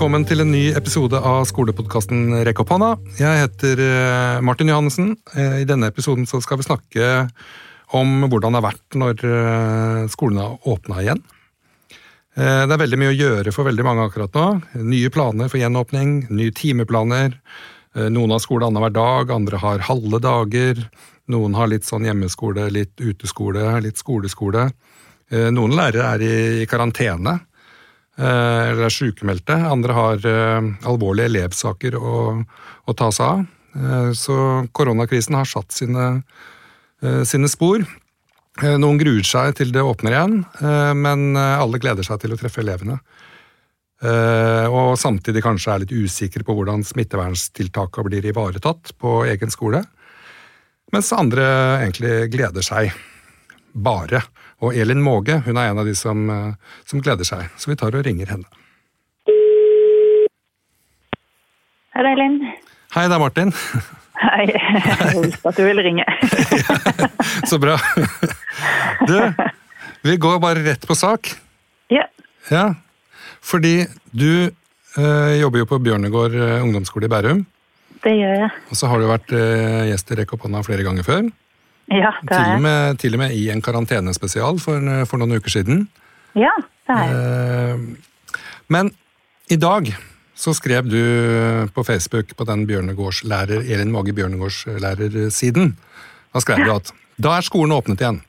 Velkommen til en ny episode av skolepodkasten Rekk opp hånda. Jeg heter eh, Martin Johannessen. Eh, I denne episoden skal vi snakke om hvordan det har vært når eh, skolene har åpna igjen. Det er veldig mye å gjøre for veldig mange akkurat nå. Nye planer for gjenåpning, nye timeplaner. Noen har skole annenhver dag, andre har halve dager. Noen har litt sånn hjemmeskole, litt uteskole, litt skoleskole. Noen lærere er i karantene. Eh, eller er sykemeldte. Andre har eh, alvorlige elevsaker å, å ta seg av. Eh, så koronakrisen har satt sine, sine spor. Noen gruer seg til det åpner igjen, men alle gleder seg til å treffe elevene. Og samtidig kanskje er litt usikre på hvordan smitteverntiltakene blir ivaretatt på egen skole. Mens andre egentlig gleder seg. Bare. Og Elin Måge hun er en av de som, eh, som gleder seg, så vi tar og ringer henne. Hei, det er Elin. Hei, det er Martin. Hei. Jeg visste at du ville ringe. så bra. Du, vi går bare rett på sak. Ja. ja. Fordi du øh, jobber jo på Bjørnegård eh, ungdomsskole i Bærum. Det gjør jeg. Og så har du vært øh, gjest i Rekk opp hånda flere ganger før. Ja, det er til og, med, til og med i en karantenespesial for, for noen uker siden. Ja, det er eh, Men i dag så skrev du på Facebook på den Bjørnegårdslærer, Elin Måge Bjørnegårdslærersiden Da skrev du at da er skolen åpnet igjen.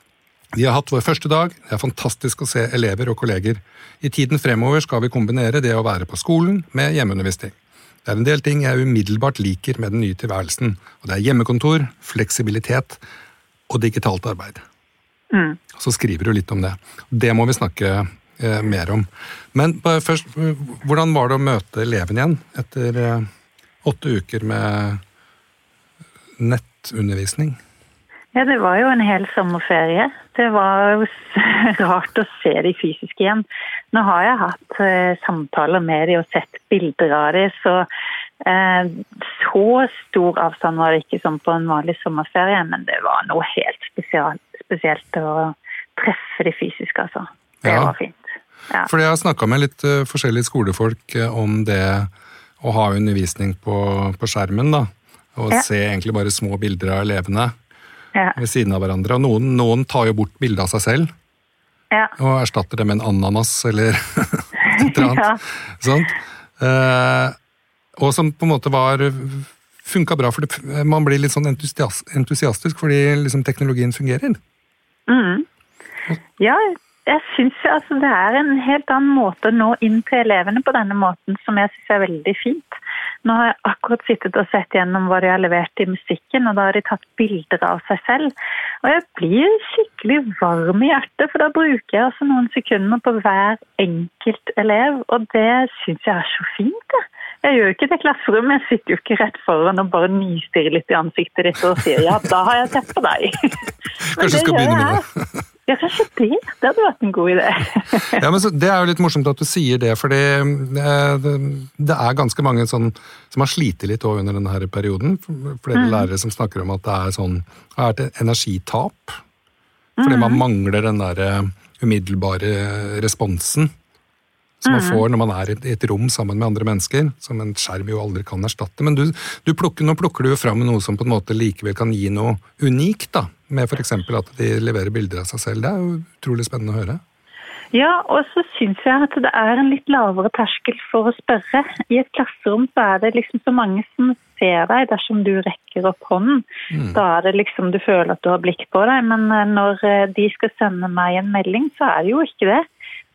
Vi har hatt vår første dag, det er fantastisk å se elever og kolleger. I tiden fremover skal vi kombinere det å være på skolen med hjemmeundervisning. Det er en del ting jeg umiddelbart liker med den nye tilværelsen, og det er hjemmekontor, fleksibilitet og digitalt arbeid. Mm. Så skriver du litt om det. Det må vi snakke eh, mer om. Men først, hvordan var det å møte eleven igjen etter eh, åtte uker med nettundervisning? Ja, Det var jo en hel sommerferie. Det var jo rart å se de fysisk igjen. Nå har jeg hatt eh, samtaler med de og sett bilder av de, så Eh, så stor avstand var det ikke som på en vanlig sommerferie, men det var noe helt spesielt, spesielt å treffe de fysiske, altså. Det ja. var fint. Ja. Fordi jeg har snakka med litt uh, forskjellige skolefolk uh, om det å ha undervisning på, på skjermen, da. Og ja. se egentlig bare små bilder av elevene ved siden av hverandre. Og noen, noen tar jo bort bildet av seg selv. Og erstatter det med en ananas eller et eller annet. Sånt. Uh, og som på en måte var funka bra, for det, man blir litt sånn entusiastisk fordi liksom teknologien fungerer. Mm. Ja, jeg syns altså, det er en helt annen måte å nå inn til elevene på denne måten som jeg syns er veldig fint. Nå har jeg akkurat sittet og sett gjennom hva de har levert i musikken, og da har de tatt bilder av seg selv. Og jeg blir skikkelig varm i hjertet, for da bruker jeg altså noen sekunder på hver enkelt elev, og det syns jeg er så fint. det. Jeg gjør jo ikke det i klasserommet, jeg sitter jo ikke rett foran og bare nystirrer litt i ansiktet ditt og sier ja, da har jeg sett på deg. Kanskje du skal begynne med det? Ja, kanskje det. Det hadde vært en god idé. ja, men så, Det er jo litt morsomt at du sier det, for eh, det, det, er ganske mange sånn, som har slitt litt under denne perioden. Flere mm. lærere som snakker om at det er sånn, har vært energitap. Fordi mm. man mangler den der eh, umiddelbare responsen som man mm. får når man er i et rom sammen med andre mennesker, som en skjerm jo aldri kan erstatte. Men du, du plukker, nå plukker du jo fram noe som på en måte likevel kan gi noe unikt, da, med f.eks. at de leverer bilder av seg selv. Det er jo utrolig spennende å høre. Ja, og så syns jeg at det er en litt lavere terskel for å spørre. I et klasserom så er det liksom så mange som ser deg dersom du rekker opp hånden. Mm. Da er det liksom du føler at du har blikk på deg, men eh, når eh, de skal sende meg en melding, så er det jo ikke det.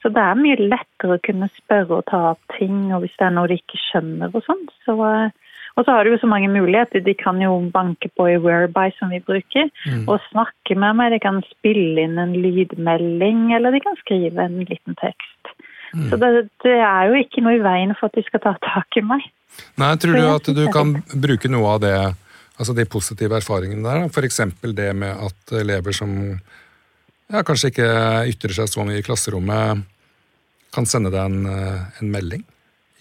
Så det er mye lettere å kunne spørre og ta opp ting, og hvis det er noe de ikke skjønner og sånn. Så, og så har de jo så mange muligheter. De kan jo banke på i Whereby, som vi bruker, mm. og snakke med meg. De kan spille inn en lydmelding, eller de kan skrive en liten tekst. Mm. Så det, det, er jo ikke noe i veien for at de skal ta tak i meg. Nei, Tror du at du kan bruke noe av det, altså de positive erfaringene der? F.eks. det med at elever som ja, kanskje ikke ytrer seg så mye i klasserommet, kan sende deg en, eh, en melding?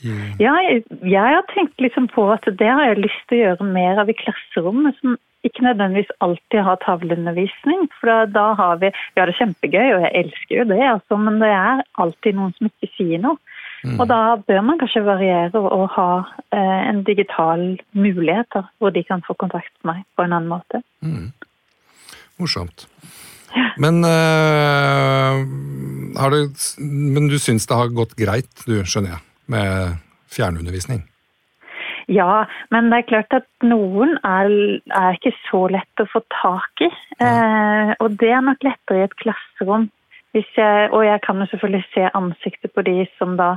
Ja, jeg, jeg, har tenkt liksom på at det har jeg lyst til å gjøre mer av i klasserommet. Som ikke nødvendigvis alltid har tavleundervisning. For da, da, har vi Vi har det kjempegøy, og jeg elsker jo det, altså, men det er alltid noen som ikke sier noe. Mm. Og da bør man kanskje variere og ha eh, en digital mulighet hvor de kan få kontakt med meg på en annen måte. Mm. Morsomt. Men, øh, du, men du syns det har gått greit, du skjønner jeg, med fjernundervisning? Ja, men det er klart at noen er, er ikke så lett å få tak i. Eh, og det er nok lettere i et klasserom jeg, og jeg kan jo selvfølgelig se ansiktet på de som da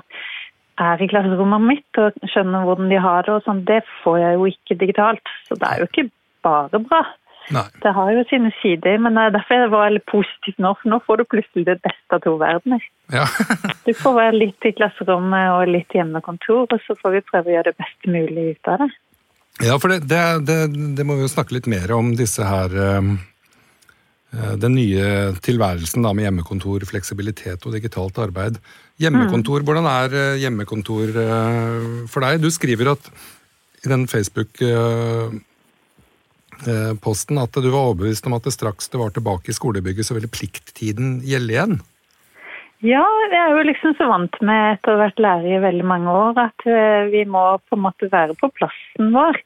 er i klasserommet mitt og skjønner hvordan de har det. og sånn. Det får jeg jo ikke digitalt, så det er jo ikke bare bra. Nei. Det har jo sine sider, men derfor er det veldig positivt nå, for nå får du plutselig det beste av to verdener. Ja. du får være litt i klasserommet og litt hjemmekontor, og så får vi prøve å gjøre det best mulig ut av det. Ja, for det, det, det, det må vi jo snakke litt mer om, disse her um Eh, den nye tilværelsen da, med hjemmekontor, fleksibilitet og digitalt arbeid. Hjemmekontor, mm. Hvordan er eh, hjemmekontor eh, for deg? Du skriver at i den Facebook-posten at du var overbevist om at det straks du var tilbake i skolebygget, så ville plikttiden gjelde igjen. Ja, jeg er jo liksom så vant med etter å ha vært lærer i veldig mange år at vi må på en måte være på plassen vår.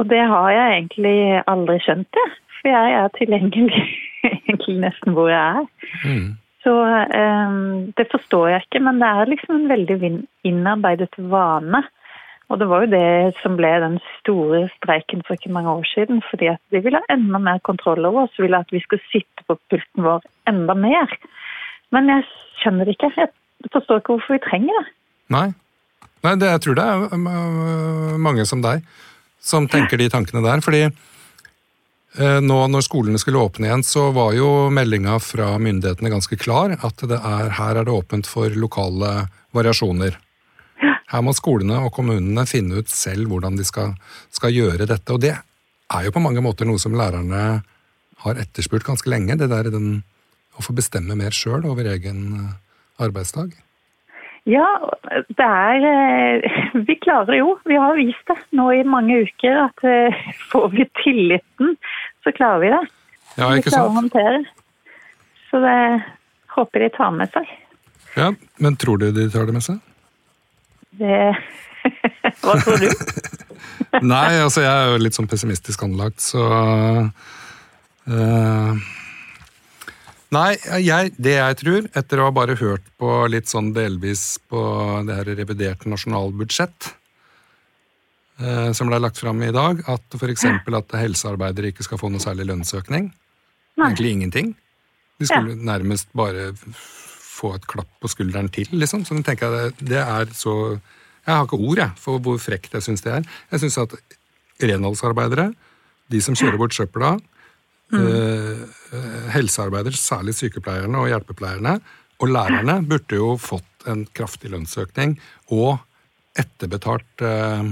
Og det har jeg egentlig aldri skjønt, det. For jeg er tilgjengelig egentlig nesten hvor jeg er. Mm. Så um, det forstår jeg ikke, men det er liksom en veldig innarbeidet vane. Og det var jo det som ble den store streiken for ikke mange år siden. Fordi at de ville ha enda mer kontroll over oss, ville at vi skulle sitte på pulten vår enda mer. Men jeg skjønner det ikke. Jeg forstår ikke hvorfor vi trenger det. Nei. Nei det, jeg tror det er mange som deg som tenker de tankene der. fordi Eh, nå når skolene skulle åpne igjen, så var jo meldinga fra myndighetene ganske klar. At er, her er det åpent for lokale variasjoner. Her må skolene og kommunene finne ut selv hvordan de skal, skal gjøre dette. Og det er jo på mange måter noe som lærerne har etterspurt ganske lenge. Det der den, å få bestemme mer sjøl over egen eh, arbeidsdag. Ja, det er eh, Vi klarer jo. Vi har vist det nå i mange uker at får vi tilliten så klarer vi det. Ja, ikke sant? Vi klarer å håndtere. Så det håper de tar med seg. Ja, Men tror du de tar det med seg? Det Hva tror du? Nei, altså jeg er jo litt sånn pessimistisk anlagt, så uh, Nei, jeg, det jeg tror, etter å ha bare hørt på litt sånn delvis på det her reviderte nasjonalbudsjett, uh, som ble lagt fram i dag, at f.eks. at helsearbeidere ikke skal få noe særlig lønnsøkning. Nei. Egentlig ingenting. De skulle ja. nærmest bare få et klapp på skulderen til, liksom. Så tenker jeg det, det er så Jeg har ikke ord jeg, for hvor frekt jeg syns det er. Jeg syns at renholdsarbeidere, de som kjører bort søpla, mm. eh, helsearbeidere, særlig sykepleierne og hjelpepleierne, og lærerne, burde jo fått en kraftig lønnsøkning og etterbetalt eh,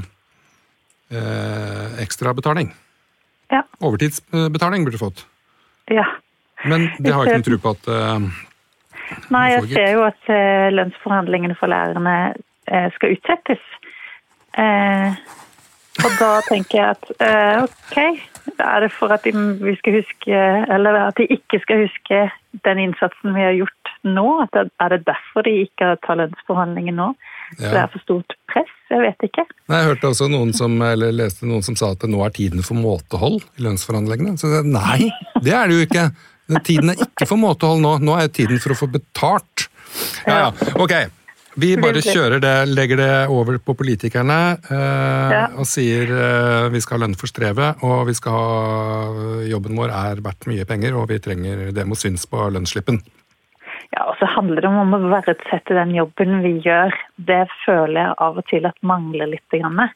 eh, ekstrabetaling. Ja. Overtidsbetaling burde du fått. Ja. Men det har jeg ikke noe tro på at eh, Nei, jeg ser jo at eh, lønnsforhandlingene for lærerne eh, skal utsettes. Eh, og da tenker jeg at eh, ok, er det for at de, vi skal huske Eller at de ikke skal huske den innsatsen vi har gjort nå? At det, er det derfor de ikke tar lønnsforhandlinger nå? Ja. Det er for stort press? Jeg vet ikke. Nei, jeg hørte også noen som, eller leste noen som sa at nå er tiden for måtehold i lønnsforhandlingene. Så jeg, nei, det er det jo ikke. Tiden er ikke for måtehold nå. Nå er tiden for å få betalt. Ja, ja. Ok. Vi bare kjører det, legger det over på politikerne eh, ja. og sier eh, vi skal ha lønn for strevet, og vi skal ha jobben vår er verdt mye penger, og vi trenger det må synes på lønnsslippen. Ja, og så handler det om å verdsette den jobben vi gjør. Det føler jeg av og til at mangler litt. Grann.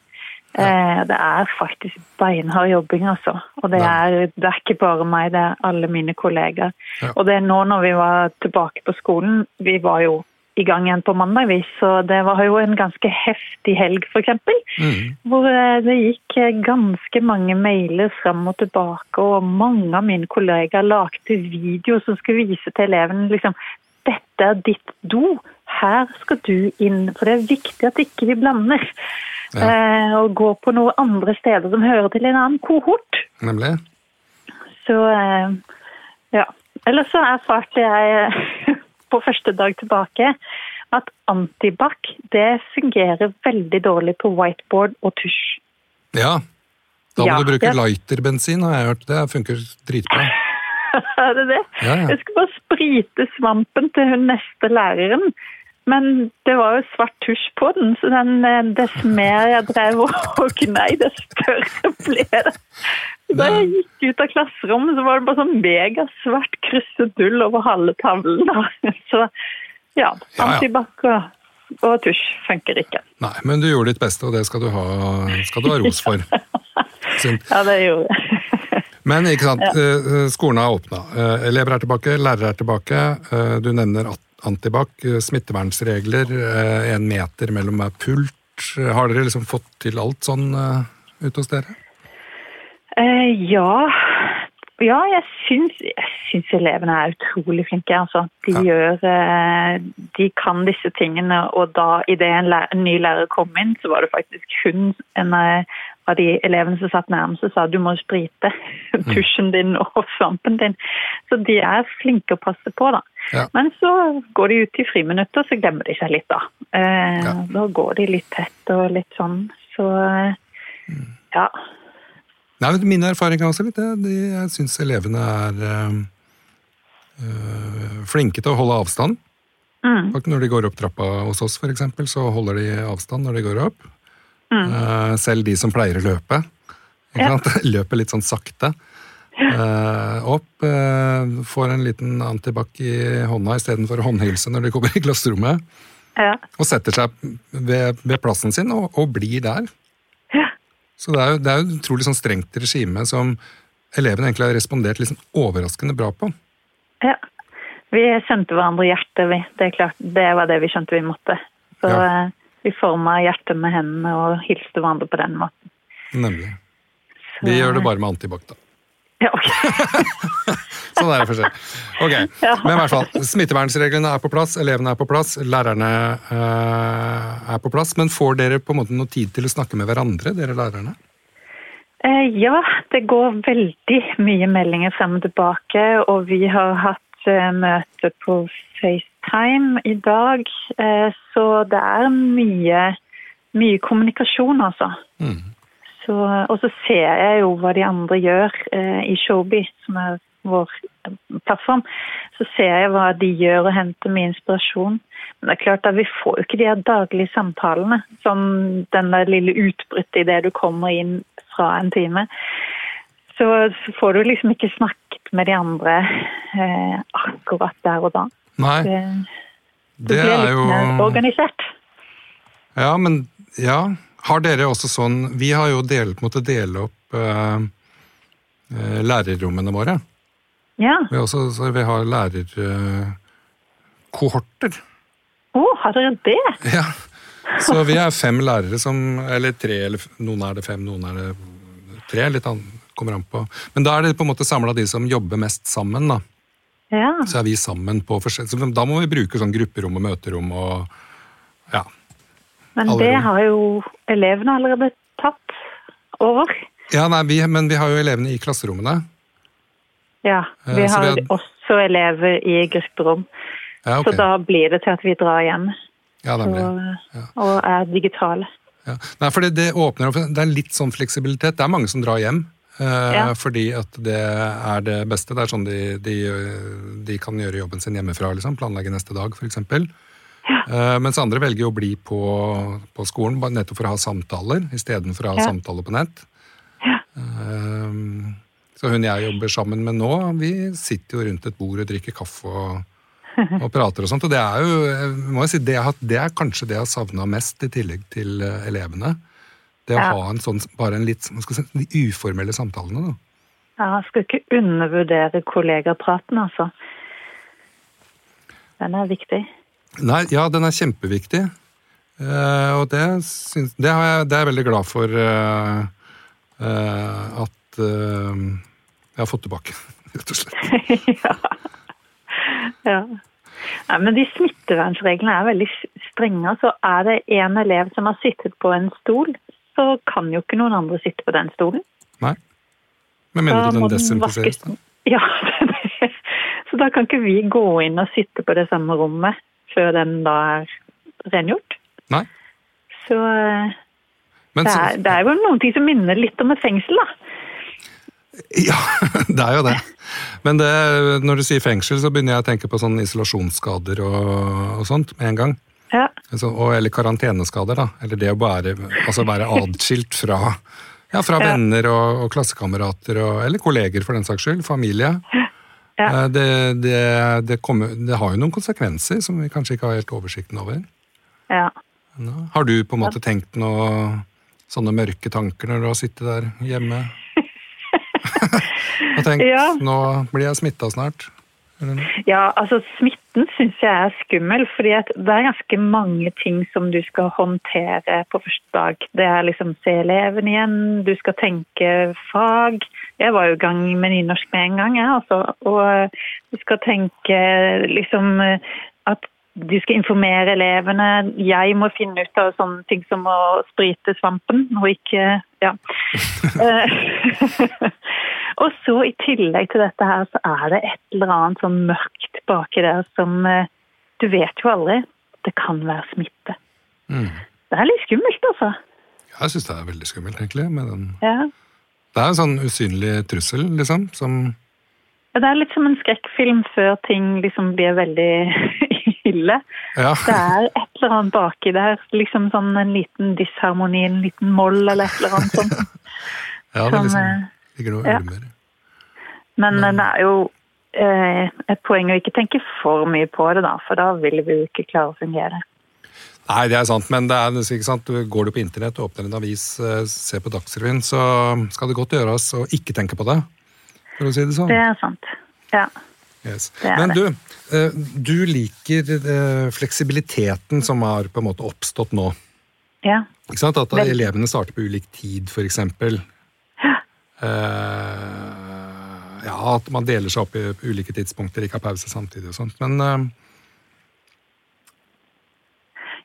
Ja. Eh, det er faktisk beinhard jobbing, altså. Og det er, det er, ikke bare meg, det er alle mine kollegaer. Ja. Og det er nå når vi var tilbake på skolen, vi var jo i gang igjen på mandag, så det var jo en ganske heftig helg, f.eks. Mm. Hvor eh, det gikk ganske mange mailer fram og tilbake, og mange av mine kollegaer lagde videoer som skulle vise til elevene liksom, dette er ditt do, her skal du inn. For det er viktig at ikke vi blander. Ja. Eh, og gå på noen andre steder som hører til en annen kohort. Nemlig. Så eh, ja. Ellers så erfarte jeg på første dag tilbake at antibac det fungerer veldig dårlig på whiteboard og tusj. Ja. Da må Ja, du bruke det- lighterbensin, har jeg hørt. Det funker dritbra. Er det det? Ja, ja. Jeg skal bare sprite svampen til hun neste læreren. Men det var jo svart tusj på den, så den, eh, dess mer jeg drev og gnei, dess større ble det. Da jeg gikk ut av klasserommet, så var det bare sånn megasvart krusedull over halve tavlen. da. Så ja, antibac og, og tusj funker ikke. Nei, men du gjorde ditt beste, og det skal du ha, skal du ha ros for. Ja, det gjorde jeg. Men ikke sant, ja. skolen er åpna. Eh, Elever er tilbake, lærere er tilbake. Eh, Du nevner at- antibac, eh, smittevernsregler, én meter mellom hver pult. Har dere liksom fått til alt sånn eh, ute hos dere? Eh, ja. ja, jeg syns, jeg syns elevene er utrolig flinke. Altså. De, Ja. gjør, eh, de kan disse tingene, og da idet en, en ny lærer kom inn, så var det faktisk hun en eh, av de elevene som satt nærmest og sa du må sprite tusjen din og svampen din. Så de er flinke å passe på, da. Ja. Men så går de ut i friminutter, så glemmer de seg litt, da. Eh, Ja. Da går de litt tett og litt sånn. Så eh, ja. Nei, men Min erfaring er også litt det. Jeg syns elevene er eh, flinke til å holde avstand. Mm. Når de går opp trappa hos oss, eksempel, så holder de avstand når de går opp. Eh, selv de som pleier å løpe. Ja. Løper litt sånn sakte. Uh, opp, Uh, får en liten antibac i hånda istedenfor håndhilse når de kommer i klasserommet. ja. Og setter seg ved, ved plassen sin og, og blir der. Ja. Så det er jo, det er jo et utrolig sånn strengt regime som elevene egentlig har respondert liksom overraskende bra på. Ja. Vi skjønte hverandre hjertet, vi. Det, klart, det var det vi skjønte vi måtte. Så Ja. Vi forma hjertet med hendene og hilste hverandre på den måten. Nemlig. Så, Vi gjør det bare med antibac, da. Ja, ok. Sånn er det forskjell. Ok, Ja. Men i hvert fall, smittevernreglene er på plass, elevene er på plass, lærerne øh, er på plass. Men får dere på en måte noe tid til å snakke med hverandre, dere lærerne? Eh, ja, det går veldig mye meldinger frem og tilbake, og vi har hatt møte på FaceTime i dag. Eh, så det er mye, mye kommunikasjon, altså. Mm. Så, og så ser jeg jo hva de andre gjør eh, i Showby, som er vår eh, plattform. Så ser jeg hva de gjør og henter mye inspirasjon. Men det er klart at vi får jo ikke de her daglige samtalene. Som den der lille utbruddet idet du kommer inn fra en time. Så, så får du liksom ikke snakket med de andre eh, akkurat der og da. Nei, Det, det det er jo organisert. Ja, men ja. Har dere også sånn Vi har jo delt, måttet dele opp eh, eh, lærerrommene våre. Ja. Vi, har også, så vi har lærerkohorter. Å, har dere det? Ja. Så vi er fem lærere som Eller tre, eller noen er det fem, noen er det tre. Litt an, kommer an på. Men da er det på en måte samla de som jobber mest sammen. da. Ja. Så er vi sammen på forskjell... Da må vi bruke sånn grupperom og møterom og Ja. Men det rom. har jo elevene allerede tatt over. ja nei, vi, men vi har jo elevene i klasserommene. Ja, Eh, vi har vi har- også elever i grupperom. Ja, okay. Så da blir det til at vi drar hjem ja, og, Ja. og er digitale. Ja. Nei, for det, det åpner opp Det er litt sånn fleksibilitet. Det er mange som drar hjem. Eh, Ja. Fordi at det er det beste. Det er sånn de, de, de kan gjøre jobben sin hjemmefra. Liksom, planlegge neste dag, f.eks. Ja. mens andre velger å bli på, på skolen nettopp for å ha samtaler istedenfor å ha Ja. samtaler på nett. Ja. Eh, så hun jeg jobber sammen med nå, vi sitter jo rundt et bord og drikker kaffe og, og prater og sånt. Og det er jo, må jeg si, det, det er kanskje det jeg har savna mest, i tillegg til eh, elevene. Det å Ja. ha en sånn, bare en litt skal si, de uformelle samtalene. da. Ja, jeg skal ikke undervurdere kollegapraten, altså. Den er viktig. Nei, ja, den er kjempeviktig. Eh, og det, syns, det, har jeg, det er jeg veldig glad for eh, eh, at eh, jeg har fått tilbake, rett og slett. ja. ja. Nei, men de smittevernreglene er veldig strenge. Så er det en elev som har sittet på en stol, så kan jo ikke noen andre sitte på den stolen. Nei. Med Da mindre den desinfiseres. Ja, så da kan ikke vi gå inn og sitte på det samme rommet før den da er rengjort. Nei. Så eh, Men det er, det er jo noen ting som minner litt om et fengsel, da. Ja, det er jo det. Men det, når du sier fengsel, så begynner jeg å tenke på sånn isolasjonsskader og, og sånt med en gang. Ja. Altså, og, eller karanteneskader, da. Eller det å bare, altså være adskilt fra, ja, fra Ja. venner og, og klassekamerater, eller kolleger for den saks skyld. Familie. Ja. Eh, Det, det, det, kommer, det har jo noen konsekvenser som vi kanskje ikke har helt oversikten over. Har du på en måte tenkt noe sånne mørke tanker når du har sittet der hjemme? og tenkt nå blir jeg smitta snart? Ja, altså smitten syns jeg er skummel, fordi det er ganske mange ting som du skal håndtere på første dag. Det er liksom se eleven igjen, du skal tenke fag. Jeg var jo i gang med nynorsk med en gang, jeg, altså. Og du skal tenke liksom at du skal informere elevene. Jeg må finne ut av sånne ting som å sprite svampen, og ikke Ja. Eh, og så i tillegg til dette her, så er det et eller annet sånn mørkt baki der som eh, Du vet jo aldri. Det kan være smitte. Mm. Det er litt skummelt, altså. Jeg syns det er veldig skummelt, egentlig. Med den. Ja. Det er en sånn usynlig trussel, liksom, som Ja, Det er litt som en skrekkfilm før ting liksom blir veldig ille. Ja. Det er eller annet baki der. Liksom sånn en liten disharmoni, en liten moll eller et eller annet sånt. ja det som, liksom, eh, ligger noe ja. Men Men- det er jo eh, et poeng å ikke tenke for mye på det, da, for da vil vi jo ikke klare å fungere. Nei, det er sant, men det er ikke sant. Du- Går du på internett åpner en avis, eh, ser på Dagsrevyen, så skal det godt gjøres å ikke tenke på det. For å si det sånn. Det er sant. Ja. Yes. Men du, eh, du liker eh, fleksibiliteten som har på en måte oppstått nå. ja. Ikke sant? At elevene starter på ulik tid, for eksempel. Eh, ja, at man deler seg opp i ulike tidspunkter, ikke har pause samtidig og sånt. Men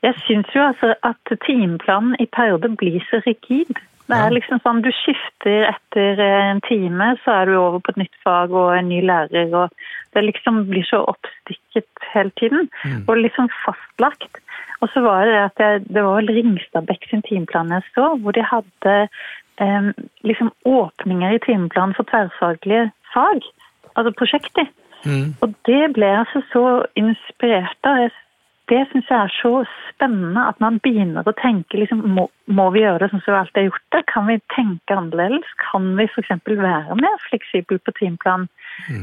Jeg syns jo altså at timeplanen i perioder blir så rigid. Det er liksom sånn Du skifter etter en time, så er du over på et nytt fag og en ny lærer. og Det liksom blir så oppstykket hele tiden. Og liksom fastlagt. Og så var det det at jeg, det var vel Ringstadbekk sin timeplan jeg så, hvor de hadde eh, liksom åpninger i timeplanen for tverrfaglige fag. Altså prosjekter. mm, Og det ble jeg altså så inspirert av. Jeg- Det syns jeg er så spennende at man begynner å tenke liksom, må, må vi gjøre det sånn som vi alltid har gjort det? Kan vi tenke annerledes? Kan vi f.eks. være mer fleksible på timeplan?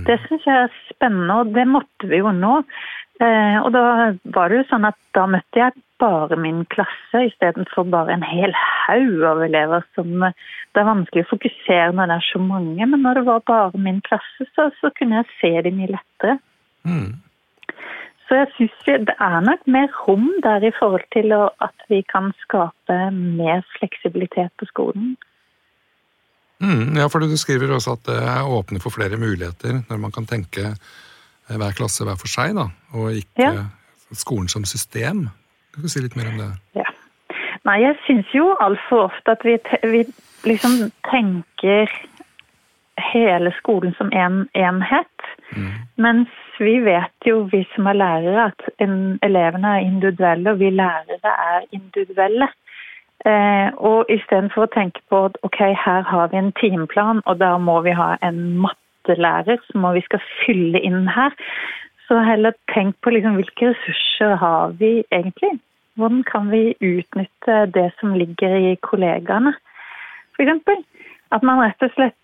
Det syns jeg er spennende, og det måtte vi jo nå. Eh, og da var det jo sånn at da møtte jeg bare min klasse istedenfor bare en hel haug av elever som eh, Det er vanskelig å fokusere når det er så mange, men når det var bare min klasse, så, så kunne jeg se dem mye lettere. mm. Så jeg syns det er nok mer rom der i forhold til at vi kan skape mer fleksibilitet på skolen. Mm, ja, for du skriver også at det åpner for flere muligheter når man kan tenke eh, hver klasse hver for seg, da, og ikke Ja. skolen som system. Kan du si litt mer om det? Ja. Nei, jeg syns jo altfor ofte at vi, vi liksom tenker hele skolen som en enhet. Mens vi vet jo, vi som er lærere, at en, elevene er individuelle, og vi lærere er individuelle. Eh, og istedenfor å tenke på at ok, her har vi en timeplan, og da må vi ha en mattelærer som vi skal fylle inn her, så heller tenk på liksom, hvilke ressurser har vi egentlig? Hvordan kan vi utnytte det som ligger i kollegaene? Eksempel. At man rett og slett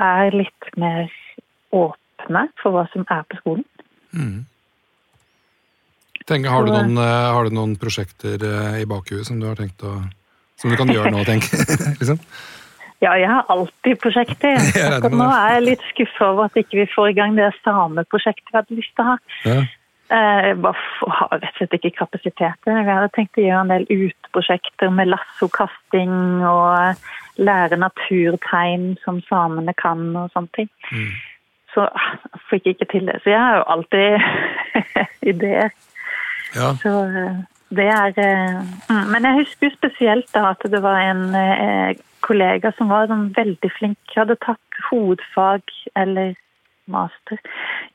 er litt mer åpne for hva som er på skolen. Tenker, har, du noen, eh, har du noen prosjekter eh, i bakhuet som du har tenkt å Som du kan gjøre nå, tenk? liksom? Ja, jeg har alltid prosjekter. Akkurat nå er jeg litt skuffa over at ikke vi får i gang det sameprosjektet vi hadde lyst til å ha. Ja. Eh, Jeg bare har rett og slett ikke kapasitet. Jeg. Hadde tenkt å gjøre en del uteprosjekter med lassokasting og lære naturtegn som samene kan og sånne ting. Mm. Så fikk jeg ikke til det. Så jeg har jo alltid ideer. ja. Så eh, det er eh, mm, Men jeg husker jo spesielt da at det var en eh, kollega som var sånn veldig flink. Hadde tatt hovedfag eller master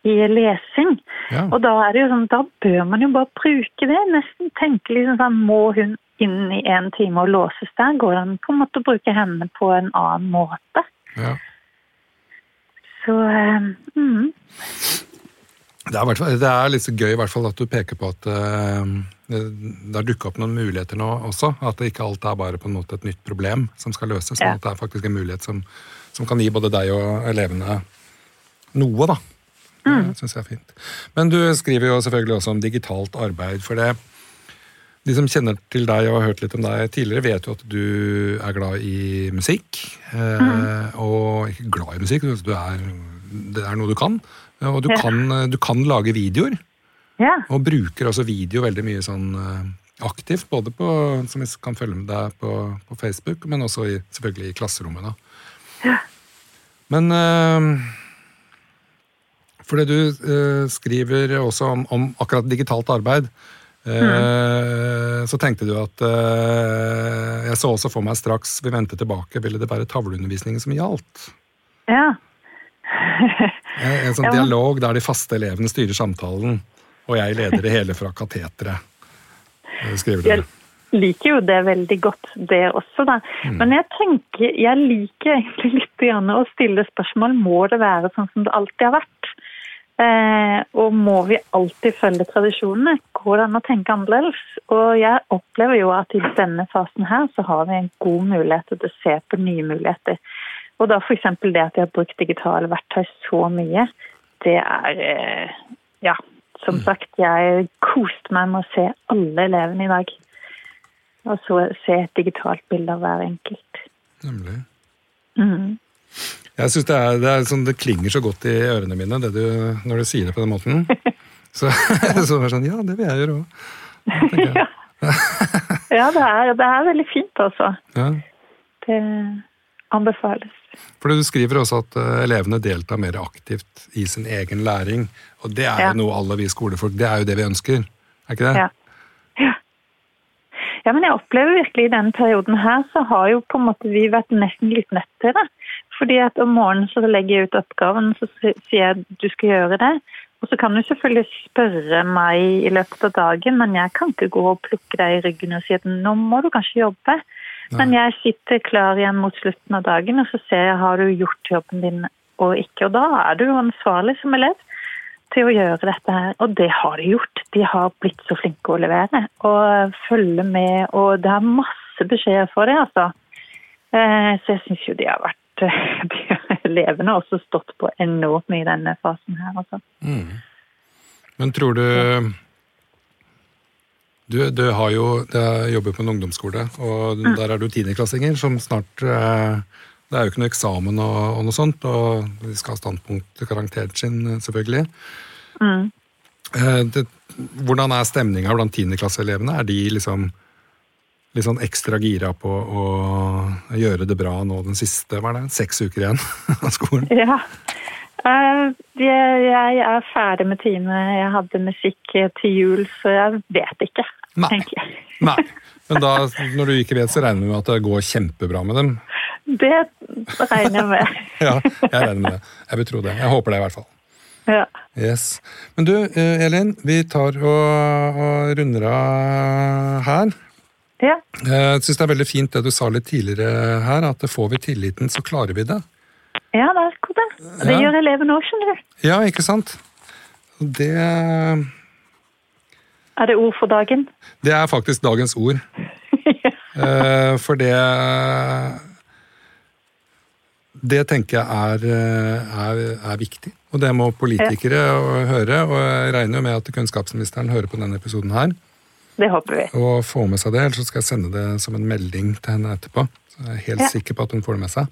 i lesing. Ja. Og da er det jo sånn, da bør man jo bare bruke det. Nesten tenke liksom sånn, må hun inn i en time og låses der? Går det an på en måte å bruke henne på en annen måte? Ja. Så eh, mm, Det er, det er litt så gøy i hvert fall at du peker på at uh, det det har dukka opp noen muligheter nå også. At det ikke alt er bare på en måte et nytt problem som skal løses, men Ja. at det er faktisk en mulighet som, som kan gi både deg og elevene noe, da. Det syns jeg er fint. Men du skriver jo selvfølgelig også om digitalt arbeid. For det de som kjenner til deg og har hørt litt om deg tidligere, vet jo at du er glad i musikk. Mm. Og ikke glad i musikk, du er, det er noe du kan. Og du, Ja. kan, du kan lage videoer. ja. Og bruker også video veldig mye sånn eh, aktivt, både på, som vi kan følge med deg på, på Facebook, men også i, selvfølgelig i klasserommet. da. Ja. Men eh, fordi du eh, skriver også om, om akkurat digitalt arbeid, eh, så tenkte du at eh, Jeg så også for meg straks vi vendte tilbake, ville det være tavleundervisningen som gjaldt? ja. en, En sånn Ja, dialog der de faste elevene styrer samtalen, og jeg leder det hele fra kateteret. eh, Skriver du. Jeg liker jo det veldig godt, det også, da. Men jeg tenker, jeg liker egentlig litt å stille spørsmål. Må det være sånn som det alltid har vært? Eh, og må vi alltid følge tradisjonene? Går det an å tenke annerledes? Og jeg opplever jo at i denne fasen her så har vi en god mulighet til å se på nye muligheter. Og da f.eks. det at jeg har brukt digitale verktøy så mye, det er eh, Ja, som sagt, jeg koste meg med å se alle elevene i dag. Og så se et digitalt bilde av hver enkelt. Nemlig. Mhm. Jeg synes det, er, det, sånn, det klinger så godt i ørene mine det du, når du sier det på den måten. Så, så er det sånn, ja, det vil jeg gjøre òg. Ja, det er, det er veldig fint, altså. Ja. Det anbefales. Fordi Du skriver også at eh, elevene deltar mer aktivt i sin egen læring. Og det er Ja. jo noe alle vi skolefolk Det er jo det vi ønsker. Er ikke det? Ja. ja. Ja, men jeg opplever virkelig i denne perioden her, så har jo på en måte vi vært nesten litt nødt til det. Fordi at om morgenen så legger jeg ut oppgaven, så sier jeg at du skal gjøre det. Og så kan du selvfølgelig spørre meg i løpet av dagen, men jeg kan ikke gå og plukke deg i ryggen og si at nå må du kanskje jobbe. Men jeg sitter klar igjen mot slutten av dagen, og så ser jeg har du gjort jobben din og ikke. Og da er du ansvarlig som elev til å gjøre dette her. Og det har de gjort. De har blitt så flinke å levere og følge med. Og det er masse beskjeder for det, altså. Eh, Så jeg syns jo de har vært de Elevene har også stått på enormt mye i denne fasen her, altså. Men tror du Du, du har jo du jobber på en ungdomsskole, og Mm. der er du tiendeklassinger som snart eh, Det er jo ikke noe eksamen og, og noe sånt, og de skal ha standpunkt til karakteren sin, selvfølgelig. Mm. Eh, det, hvordan er stemninga blant tiendeklasseelevene? Er de liksom litt sånn ekstra gira på å gjøre det bra nå den siste hva er det, seks uker igjen av skolen? Ja. Eh, Jeg er ferdig med time. Jeg hadde musikk til jul, så jeg vet ikke. Nei. tenker jeg. Nei. Men da, når du ikke vet, så regner du med at det går kjempebra med dem? Det regner jeg med. Ja, jeg regner med det. Jeg vil tro det. Jeg håper det, i hvert fall. Ja. Yes. Men du, eh, Elin, vi tar og, og runder av her. Ja. Jeg syns det er veldig fint det du sa litt tidligere her, at får vi tilliten, så klarer vi det. Ja, det er akkurat det. Og Det Ja. gjør elevene òg, skjønner du. Ja, ikke sant? Det, Er det ord for dagen? det er faktisk dagens ord. ja. For det Det tenker jeg er, eh, er, er viktig. Og det må politikere høre. Og jeg regner jo med at kunnskapsministeren hører på denne episoden her. Det håper vi. Og får med seg det, ellers så skal jeg sende det som en melding til henne etterpå. Så jeg er helt Ja. sikker på at hun får det med seg.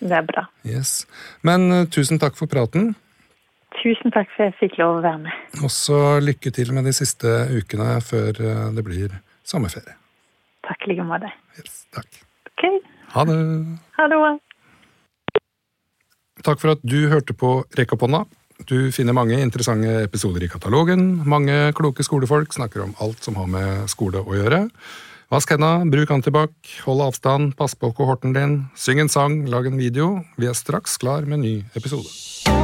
Det er bra. Yes. Men uh, tusen takk for praten. Tusen takk for at jeg fikk lov å være med. Og så lykke til med de siste ukene før eh, det blir sommerferie. Takk i like måte. Yes, takk. Ok, Ha det. ha det. Takk for at du hørte på Rekk opp hånda. Du finner mange interessante episoder i katalogen. Mange kloke skolefolk snakker om alt som har med skole å gjøre. Vask henda, bruk antibac, hold avstand, pass på kohorten din, syng en sang, lag en video. Vi er straks klar med en ny episode.